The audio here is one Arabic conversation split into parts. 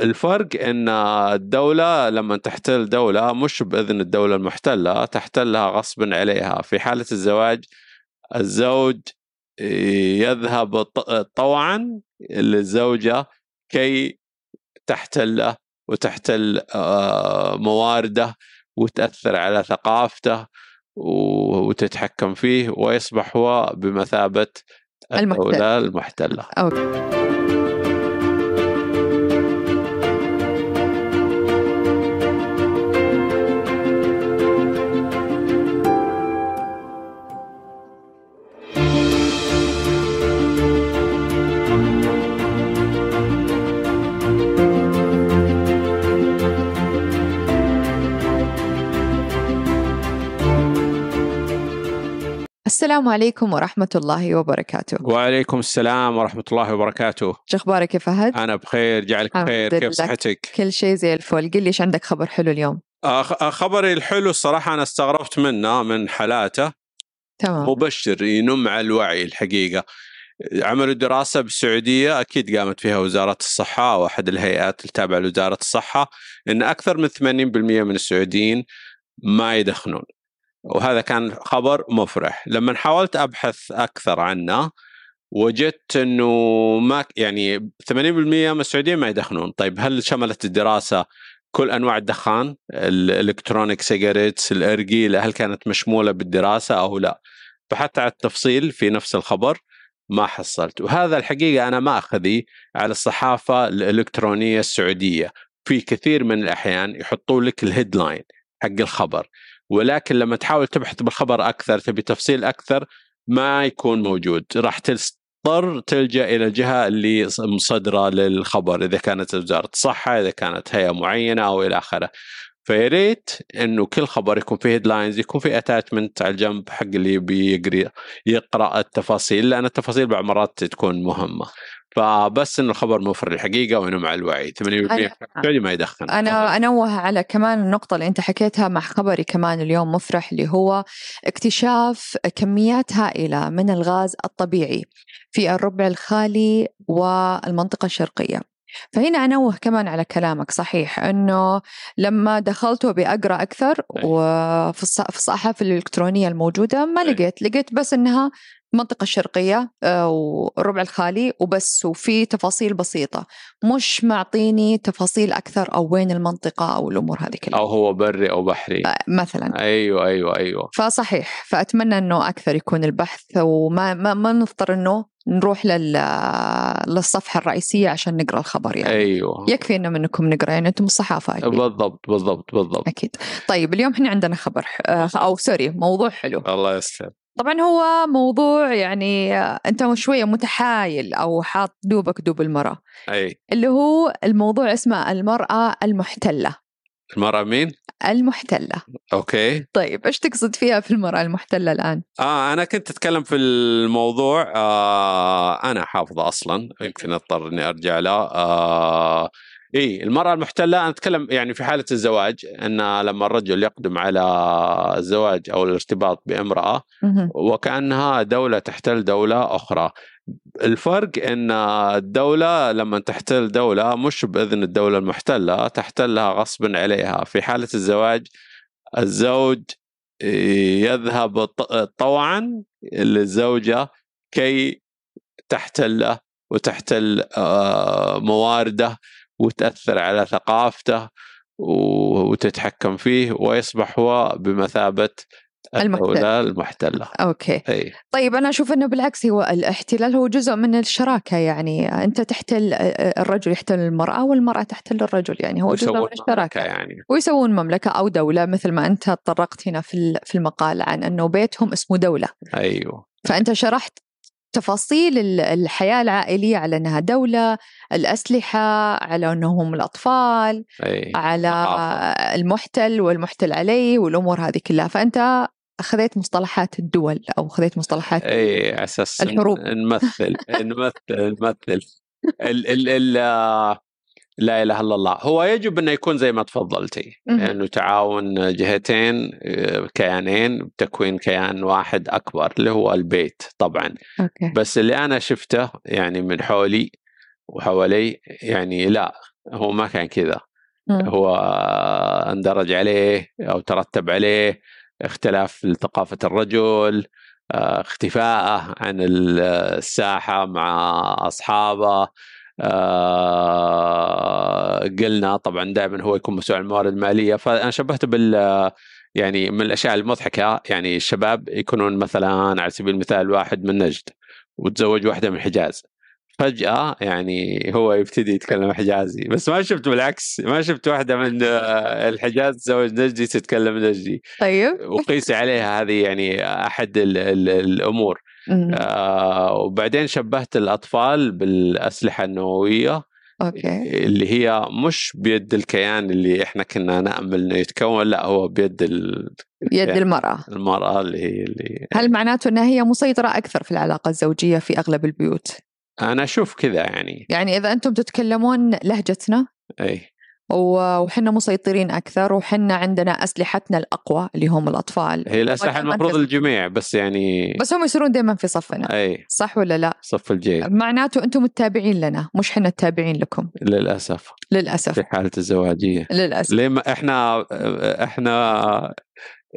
الفرق إن الدولة لما تحتل دولة مش بإذن الدولة المحتلة تحتلها غصبا عليها. في حالة الزواج الزوج يذهب طوعا للزوجة كي تحتله وتحتل آه، موارده وتأثر على ثقافته وتتحكم فيه ويصبح هو بمثابة الدولة المحتلة. أوكي. السلام عليكم ورحمة الله وبركاته. وعليكم السلام ورحمة الله وبركاته. شو أخبارك يا فهد؟ أنا بخير جعلك بخير. كيف صحتك؟ كل شيء زي الفل. قل لي إيش عندك خبر حلو اليوم؟ خبري الحلو الصراحة أنا استغربت منه من حالاته تمام. مبشر ينم على الوعي الحقيقة. عملوا دراسة بالسعودية أكيد قامت فيها وزارة الصحة أو أحد الهيئات التابعة لوزارة الصحة أن أكثر من 80% من السعوديين ما يدخنون. وهذا كان خبر مفرح. لما حاولت أبحث أكثر عنه وجدت إنه ما يعني 80% من السعوديين ما يدخنون. طيب هل شملت الدراسة كل أنواع الدخان؟ الإلكترونيك سيجاريتس الأرجيلة هل كانت مشمولة بالدراسة أو لا؟ بحثت على التفصيل في نفس الخبر ما حصلت. وهذا الحقيقة أنا ما أخذي على الصحافة الإلكترونية السعودية. في كثير من الأحيان يحطوا لك ال headline حق الخبر. ولكن لما تحاول تبحث بالخبر أكثر تبي تفصيل أكثر ما يكون موجود. راح تضطر تلجأ إلى الجهه اللي مصدرة للخبر إذا كانت وزارة الصحه إذا كانت هيئة معينة أو إلى آخره. فيا ريت إنه كل خبر يكون فيه headlines يكون فيه attachment على الجنب حق اللي بيقرا يقرأ التفاصيل لأن التفاصيل بعض مرات تكون مهمة. فبس إنه الخبر موفر الحقيقة وإنه مع الوعي. 80% ما يدخن. أنا أنوه على كمان النقطة اللي أنت حكيتها مع خبري كمان اليوم مفرح اللي هو اكتشاف كميات هائلة من الغاز الطبيعي في الربع الخالي والمنطقة الشرقية. فهنا أنوه كمان على كلامك صحيح. أنه لما دخلت وابي اقرا أكثر وفي الصحافه الإلكترونية الموجودة ما لقيت لقيت بس إنها المنطقة الشرقية آه، والربع الخالي وبس وفي تفاصيل بسيطة. مش معطيني تفاصيل أكثر أو وين المنطقة أو الأمور هذه كلها. أو هو بري أو بحري. آه، مثلا. أيوة أيوة أيوة. فصحيح. فأتمنى أنه أكثر يكون البحث وما ما, ما نضطر أنه نروح لل... للصفحة الرئيسية عشان نقرأ الخبر يعني. أيوة. يكفي إنه منكم نقرأ يعني أنتم الصحافة أكيد. بالضبط بالضبط بالضبط. أكيد. طيب اليوم إحنا عندنا خبر آه، أو سوري موضوع حلو. الله يسلم طبعا هو موضوع يعني أنت شوية متحايل أو حاط دوبك دوب المرأة. أي. اللي هو الموضوع اسمه المرأة المحتلة. المرأة مين؟ المحتلة أوكي طيب إيش تقصد فيها في المرأة المحتلة الآن؟ آه أنا كنت أتكلم في الموضوع آه أنا حافظه أصلا يمكن أضطر إني أرجع له آه إي المرأة المحتلة أنا أتكلم يعني في حالة الزواج أن لما الرجل يقدم على الزواج أو الارتباط بامرأة وكأنها دولة تحتل دولة أخرى الفرق إن الدولة لما تحتل دولة مش بإذن الدولة المحتلة تحتلها غصبا عليها. في حالة الزواج الزوج يذهب طوعا للزوجة كي تحتله وتحتل آه، مواردة وتأثر على ثقافته وتتحكم فيه ويصبح هو بمثابة الدولة المحتلة. أوكي. أي. طيب أنا أشوف أنه بالعكس هو الاحتلال هو جزء من الشراكة يعني. أنت تحتل الرجل يحتل المرأة والمرأة تحتل الرجل يعني. هو جزء من الشراكة. يعني. ويسوون مملكة أو دولة مثل ما أنت تطرقت هنا في المقال عن أنه بيتهم اسمه دولة. أيوه. فأنت شرحت تفاصيل الحياة العائلية على أنها دولة الأسلحة على أنهم الأطفال أي. على المحتل والمحتل عليه والأمور هذه كلها. فأنت أخذت مصطلحات الدول أو أخذت مصطلحات أي أساس الحروب. نمثل نمثل نمثل. ال ال ال لا إله إلا الله. هو يجب انه يكون زي ما تفضلتي انه يعني تعاون جهتين كيانين بتكوين كيان واحد أكبر اللي هو البيت طبعا. أوكي. بس اللي أنا شفته يعني من حولي وحوالي يعني لا هو ما كان كذا. هو أندرج عليه أو ترتب عليه اختلاف ثقافة الرجل آه، اختفاءه عن الساحة مع أصحابه آه، قلنا طبعا دائما هو يكون مسؤول عن الموارد المالية. فأنا شبهته بال يعني من الأشياء المضحكة يعني الشباب يكونون مثلا على سبيل المثال واحد من نجد وتزوج واحدة من الحجاز فجأة يعني هو يبتدي يتكلم حجازي. بس ما شفت بالعكس ما شفت واحدة من آه، الحجاز تزوج نجدي تتكلم نجدي. طيب. وقيس عليها هذه يعني أحد ال ال الأمور. آه وبعدين شبهت الأطفال بالأسلحة النووية أوكي. اللي هي مش بيد الكيان اللي إحنا كنا نأمل إنه يتكون لا هو بيد ال- يد يعني المرأة. المرأة اللي هي اللي هل معناته إنها هي مسيطرة أكثر في العلاقة الزوجية في أغلب البيوت؟ أنا أشوف كذا يعني. يعني إذا أنتم تتكلمون لهجتنا أي. وحنا مسيطرين أكثر وحنا عندنا أسلحتنا الأقوى اللي هم الأطفال. هي ودايماً المفروض في- الجميع بس يعني بس هم يصيرون دائما في صفنا. أي. صح ولا لا؟ صف الجيل معناته أنتم التابعين لنا مش حنا التابعين لكم. للأسف. للأسف. في حالة الزواجية. للأسف. ليه ما إحنا إحنا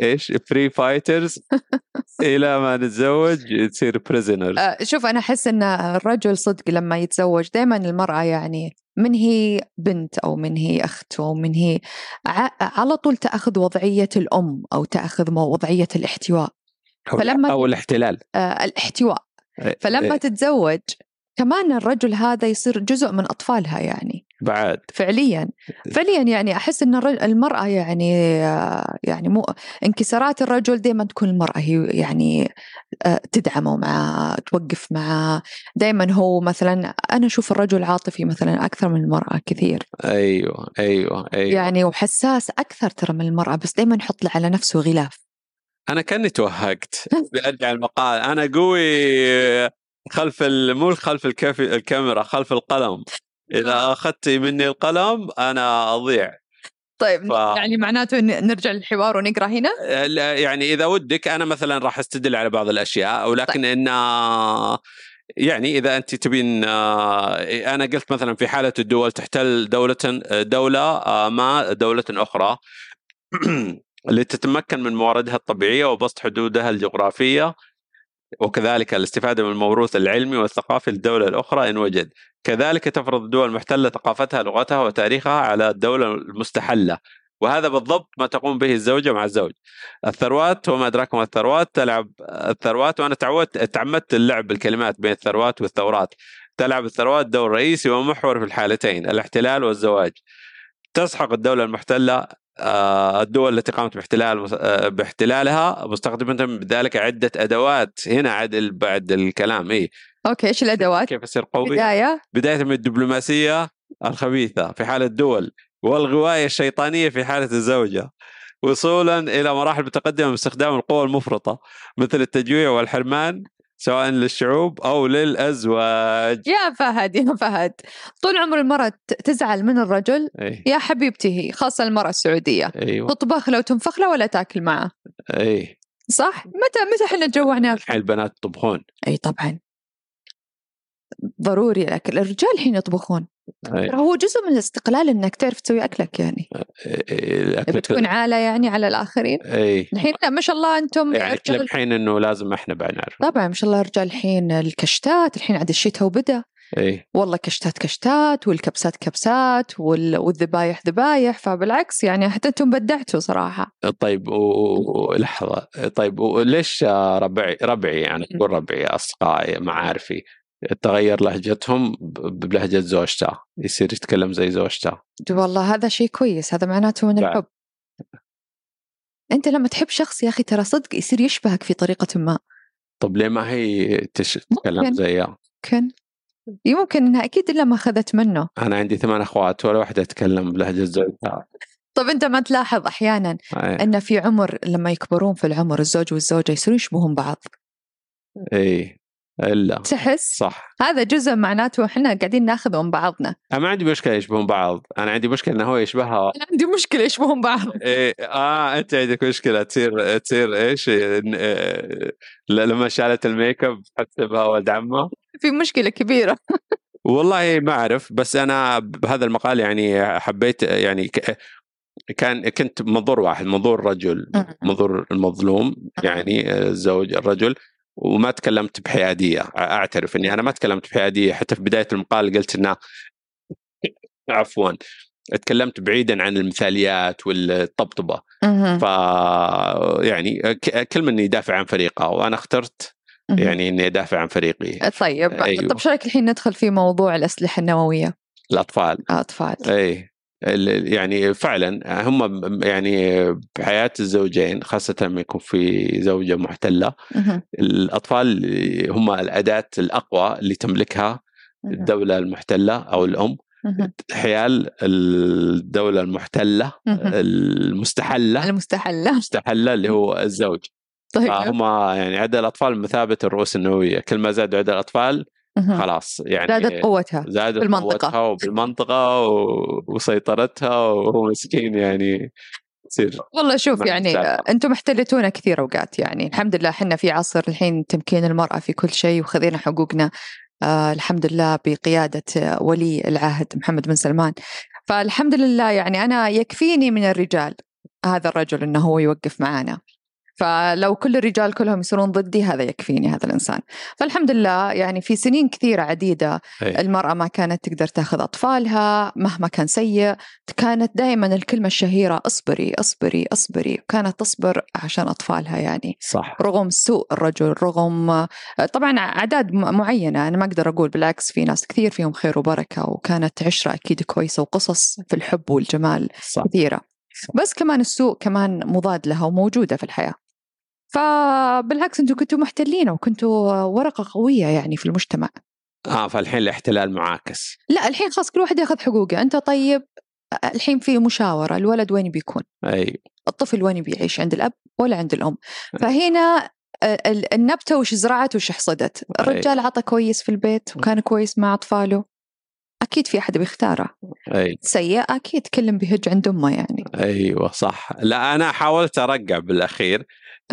إيش؟ free fighters إلى ما نتزوج تصير prisoners آه، شوف أنا أحس إن الرجل صدق لما يتزوج دائما المرأة يعني من هي بنت أو من هي أخت أو من هي على طول تأخذ وضعية الأم أو تأخذ وضعية الاحتواء. فلما- أو الاحتلال. آه، الاحتواء. فلما تتزوج كمان الرجل هذا يصير جزء من أطفالها يعني. بعد. فعليا. فعليا يعني أحس إن المرأة يعني يعني مو انكسارات الرجل دائما تكون المرأة هي يعني آه، تدعمه معاه توقف معاه دائما هو مثلا أنا أشوف الرجل عاطفي مثلا أكثر من المرأة كثير. أيوه أيوه أيوه. يعني وحساس أكثر ترى من المرأة بس دائما يحط على نفسه غلاف. أنا كاني توهقت. بارجع المقال. أنا قوي خلف. مو خلف. الكاميرا خلف القلم. إذا أخذت مني القلم أنا أضيع. طيب ف- يعني معناته إن نرجع للحوار ونقرأ هنا؟ لا، يعني إذا ودك أنا مثلا راح أستدل على بعض الأشياء ولكن إن يعني إذا أنت تبين آه، أنا قلت مثلا في حالة الدول تحتل دولة دولة آه، ما دولة أخرى لتتمكن من مواردها الطبيعية وبسط حدودها الجغرافية وكذلك الاستفادة من الموروث العلمي والثقافي للدولة الأخرى إن وجد. كذلك تفرض الدول المحتلة ثقافتها لغتها وتاريخها على الدولة المستحلة. وهذا بالضبط ما تقوم به الزوجه مع الزوج. الثروات وما أدراك ما الثروات تلعب الثروات وأنا تعودت تعمدت اللعب بالكلمات بين الثروات والثورات. تلعب الثروات دور رئيسي ومحور في الحالتين الاحتلال والزواج. تسحق الدولة المحتلة آه، الدول التي قامت باحتلال آه، باحتلالها مستخدمة بذلك عدة أدوات. هنا عدل بعد الكلام إيه أوكي إيش الأدوات؟ كيف أصير قوي؟ بداية؟ بداية من الدبلوماسية الخبيثة في حال الدول والغواية الشيطانية في حالة الزوجة. وصولا إلى مراحل متقدمة باستخدام القوى المفرطة مثل التجويع والحرمان. سواء للشعوب أو للأزواج. يا فهد يا فهد. طول عمر المرأة ت- تزعل من الرجل أي يا حبيبتي هي خاصة المرأة السعودية. أيوة. تطبخ له وتنفخ له ولا تاكل معه. أي صح؟ متى متى إحنا تجوعنا البنات يطبخون اي طبعا. ضروري الاكل الرجال الحين يطبخون. أي. هو جزء من الاستقلال إنك تعرف تسوي أكلك يعني. الأكل بتكون عالة يعني على الآخرين. أي. الحين لا ما شاء الله أنتم يعني رجال الحين إنه لازم إحنا بعد نعرف. طبعا ما شاء الله رجال الحين الكشتات الحين عاد الشتاء وبدا أي. والله كشتات كشتات والكبسات كبسات وال- والذبايح ذبايح فبالعكس يعني حتى أنتم بدعتوا صراحة. طيب و- و- لحظة. طيب وليش ربعي ربعي يعني أقول ربعي أصدقائي معارفي. تغير لهجتهم ب- بلهجة زوجته يصير يتكلم زي زوجته. والله هذا شيء كويس هذا معناته من. الحب. أنت لما تحب شخص يا أخي ترى صدق يصير يشبهك في طريقة ما. طب ليه ما هي تش- تتكلم ممكن. زيها؟ يمكن يمكن إنها أكيد إلا ما أخذت منه. أنا عندي ثمان أخوات ولا واحدة تتكلم بلهجة زوجها. طب أنت ما تلاحظ أحيانا اي إن في عمر لما يكبرون في العمر الزوج والزوجة يصيرون يشبهون بعض. اي إلا. تحس؟ صح. هذا جزء معناته إحنا قاعدين ناخذ من بعضنا. أنا ما عندي مشكلة يشبهون بعض. أنا عندي مشكلة إنه هو يشبهها أنا عندي مشكلة يشبهون بعض. إيه آه أنت عندك مشكلة. تصير تصير إيش؟ إيه، لما شالت الميك أب حسبها ولد عمه. في مشكلة كبيرة. والله ما أعرف بس أنا بهذا المقال يعني حبيت يعني ك- كان كنت منظور واحد منظور رجل. منظور المظلوم يعني الزوج الرجل. وما تكلمت بحيادية. أعترف إني أنا ما تكلمت بحيادية. حتى في بداية المقال قلت إنه عفوا. تكلمت بعيدا عن المثاليات والطبطبة. ف يعني كل من يدافع عن فريقه وأنا اخترت. يعني إني أدافع عن فريقي. طيب. أيوة. طب شو رأيك الحين ندخل في موضوع الأسلحة النووية؟ الأطفال. اطفال اي يعني فعلا هم يعني بحياة الزوجين خاصة لما يكون في زوجة محتلة. الأطفال هم الأداة الأقوى اللي تملكها. الدولة المحتلة أو الأم. حيال الدولة المحتلة مهم. المستحلة المستحلة المستحلة اللي هو الزوج طيب فهم يعني عدد الأطفال بمثابه الرؤوس النووية كل ما زادوا عدد الأطفال مهم. خلاص يعني زادت قوتها زادت بالمنطقة. قوتها وبالمنطقة و- وسيطرتها وهو مسكين يعني يصير والله شوف يعني. أنتم محتلتونا كثير أوقات يعني. الحمد لله إحنا في عصر الحين تمكين المرأة في كل شيء وخذينا حقوقنا. آه الحمد لله بقيادة آه، ولي العهد محمد بن سلمان. فالحمد لله يعني أنا يكفيني من الرجال هذا الرجل إنه هو يوقف معانا. فلو كل الرجال كلهم يصيرون ضدي هذا يكفيني هذا الإنسان. فالحمد لله يعني في سنين كثيرة عديدة أي. المرأة ما كانت تقدر تاخذ أطفالها مهما كان سيء كانت دائما الكلمة الشهيرة اصبري اصبري اصبري كانت تصبر عشان أطفالها يعني صح. رغم سوء الرجل رغم طبعا أعداد معينة. أنا ما أقدر أقول بالعكس في ناس كثير فيهم خير وبركة وكانت عشرة أكيد كويسة وقصص في الحب والجمال صح. كثيرة. بس كمان السوء كمان مضاد لها وموجودة في الحياة. فبالعكس أنتم كنتوا محتلين وكنتوا ورقة قوية يعني في المجتمع. آه فالحين الاحتلال معاكس. لا الحين خلاص كل واحد ياخذ حقوقه. انت طيب الحين في مشاورة. الولد وين بيكون؟ أي. الطفل وين بيعيش؟ عند الأب ولا عند الأم. فهنا ال- النبتة وش زرعت وش حصدت. الرجال عطى كويس في البيت وكان كويس مع أطفاله. أكيد في أحد بيختاره. أي. سيء أكيد كلهم بيهج عند أمه يعني. أيوه صح. لا أنا حاولت أرقع بالأخير.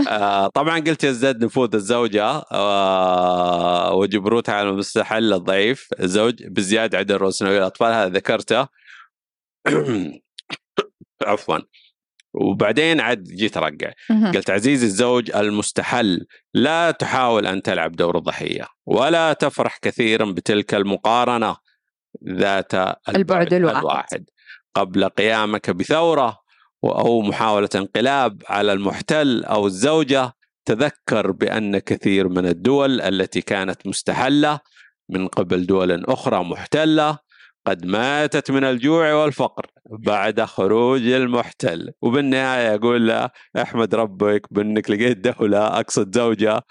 آه طبعا قلت يزداد نفوذ الزوجة آه وجبروتها على المستحل الضعيف. الزوج بزيادة عدد رؤوس الأطفال هذا ذكرته. عفوا. وبعدين عاد جيت مهم. قلت عزيزي الزوج المستحل لا تحاول أن تلعب دور الضحية ولا تفرح كثيرا بتلك المقارنة ذات البعد الواحد. الواحد. قبل قيامك بثورة أو محاولة انقلاب على المحتل أو الزوجة تذكر بأن كثير من الدول التي كانت مستحلة من قبل دول أخرى محتلة قد ماتت من الجوع والفقر بعد خروج المحتل. وبالنهاية أقول له أحمد ربك بأنك لقيت دولة أقصد زوجة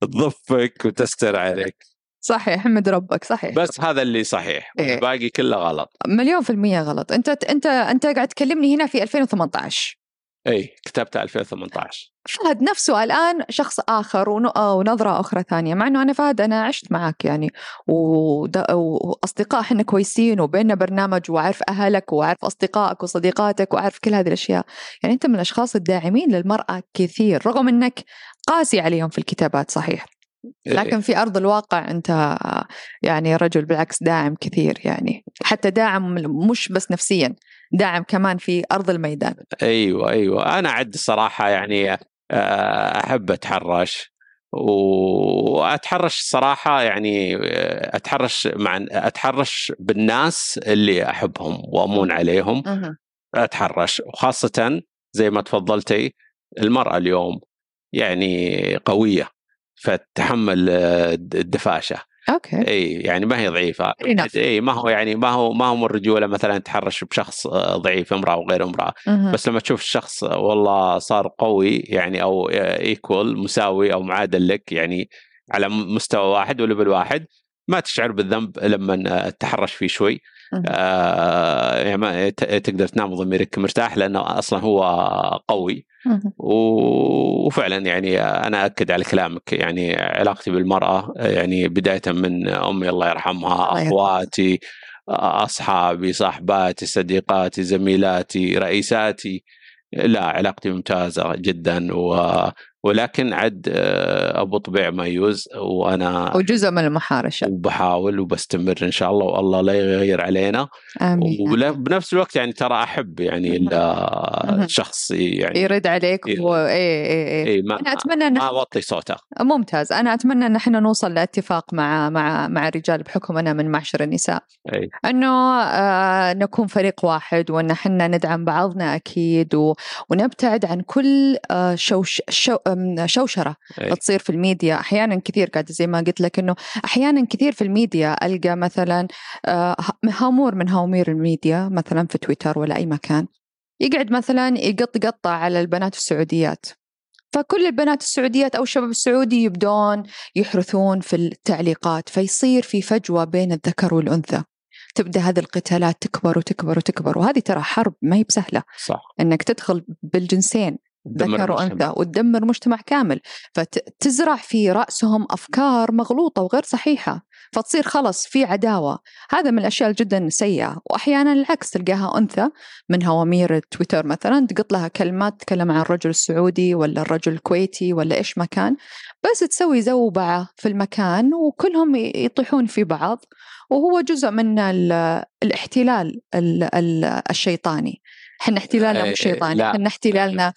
تضفك وتستر عليك. صحيح احمد ربك صحيح. بس هذا اللي صحيح إيه. الباقي كله غلط. مليون في المية غلط. انت انت انت قاعد تكلمني هنا في 2018 إي كتبت 2018 فهد نفسه الآن شخص ون- آه، ونظرة أخرى ثانية مع أنه أنا فهد أنا عشت معك يعني. وأصدقاء إحنا كويسين وبيننا برنامج وأعرف أهلك وأعرف أصدقائك وصديقاتك وأعرف كل هذه الأشياء. يعني أنت من الأشخاص الداعمين للمرأة كثير رغم أنك قاسي عليهم في الكتابات صحيح. لكن في أرض الواقع آه، يعني رجل بالعكس داعم كثير يعني. حتى داعم مش بس نفسيا داعم كمان في أرض الميدان. أيوه أيوه. أنا عد الصراحه يعني آه، أحب أتحرش. وأتحرش صراحة يعني آه، أتحرش مع أتحرش بالناس اللي أحبهم وأمون عليهم. أتحرش. وخاصة زي ما تفضلتي المرأة اليوم يعني قوية. فتتحمل آه، الدفاشة okay إي يعني ما هي ضعيفة. إي ما هو يعني ما هو ما هو من الرجوله مثلا تحرش بشخص آه، ضعيف امرأة وغير امرأة. بس لما تشوف الشخص والله صار قوي يعني أو equal مساوي أو معادل لك يعني على مستوى واحد و level واحد ما تشعر بالذنب لما تتحرش فيه شوي. آه يعني تقدر تنام ضميرك مرتاح لأنه أصلا هو قوي. وفعلا يعني أنا اكد على كلامك. يعني علاقتي بالمرأة يعني بداية من أمي الله يرحمها الله يرحمها. أخواتي أصحابي صاحباتي صديقاتي زميلاتي رئيساتي. لا علاقتي ممتازة جدا و ولكن عد آه، أبو طبيع ميوز وأنا وجزء من المحارشة. وبحاول وبستمر إن شاء الله والله لا يغير علينا. آمين وبنفس الوقت يعني ترى أحب يعني. الشخص يعني يرد عليك إيه. إيه ما أنا أتمنى إن ما اوطي صوته. ممتاز. أنا أتمنى إن إحنا نوصل لاتفاق مع مع مع الرجال بحكم أنا من معشر النساء. أي. إنه آه نكون فريق واحد وإن إحنا ندعم بعضنا أكيد و... ونبتعد عن كل آه شوش... شو... شوشرة أي. تصير في الميديا. أحيانا كثير قاعد زي ما قلت لك إنه أحيانا كثير في الميديا ألقى مثلا آه، هامور من هوامير الميديا مثلا في تويتر ولا أي مكان يقعد مثلا يقط قطع على البنات السعوديات. فكل البنات السعوديات أو الشباب السعودي يبدون يحرثون في التعليقات فيصير في فجوة بين الذكر والأنثى. تبدأ هذه القتالات تكبر وتكبر وتكبر وهذه ترى حرب ما هي بسهلة. صح. إنك تدخل بالجنسين. ذكر. وانثى وتدمر مجتمع كامل فتزرع في رأسهم أفكار مغلوطة وغير صحيحة فتصير خلص في عداوة. هذا من الأشياء جدا سيئة. واحيانا العكس تلقاها أنثى من هوامير تويتر مثلا تقط لها كلمات تتكلم عن الرجل السعودي ولا الرجل الكويتي ولا إيش ما كان بس تسوي زوبعة في المكان وكلهم يطيحون في بعض وهو جزء من ال- الاحتلال ال- ال- الشيطاني. إحنا احتلالنا مش شيطاني لا. إحنا احتلالنا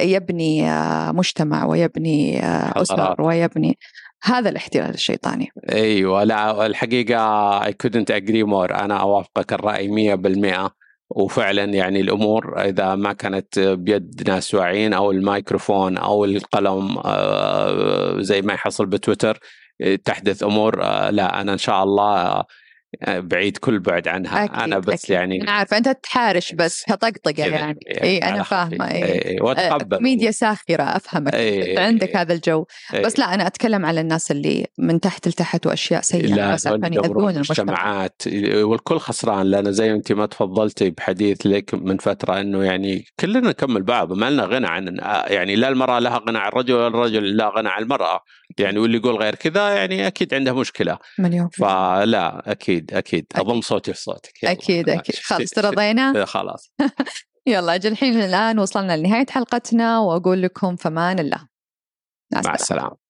يبني آه، مجتمع ويبني آه، اسر. ويبني هذا الاحتلال الشيطاني أيوه لا الحقيقة I couldn't agree more أنا أوافقك الرأي 100% وفعلا يعني الأمور إذا ما كانت بيد ناس واعيين أو الميكروفون أو القلم آه، زي ما يحصل بتويتر آه، تحدث أمور آه، لا أنا إن شاء الله آه، بعيد كل بعد عنها. أكيد أنا بس أكيد. يعني أنا عارفة أنت تحارش بس كطقطقه كذا، يعني. اي أنا فاهمة. اي إيه، وأتقبل. ميديا ساخرة أفهمك. إيه، عندك إيه. هذا الجو. إيه. بس لا أنا أتكلم على الناس اللي من تحت لتحت وأشياء سيئة. لا بس عشان يأذون المجتمع. المجتمعات والكل خسران لأن زي أنت ما تفضلتي بحديث لك من فترة إنه يعني كلنا نكمل بعض. ما لنا غنى عن يعني لا المرأة لها غنى عن الرجل ولا الرجل لا غنى عن المرأة. يعني واللي يقول غير كذا يعني أكيد عنده مشكلة. مليون. فلا أكيد. أكيد أضم صوتي في صوتك. يلا. أكيد أكيد. خلاص ترضينا. خلاص. يلا أجل الحين الآن وصلنا لنهاية حلقتنا وأقول لكم فمان الله. مع السلامة.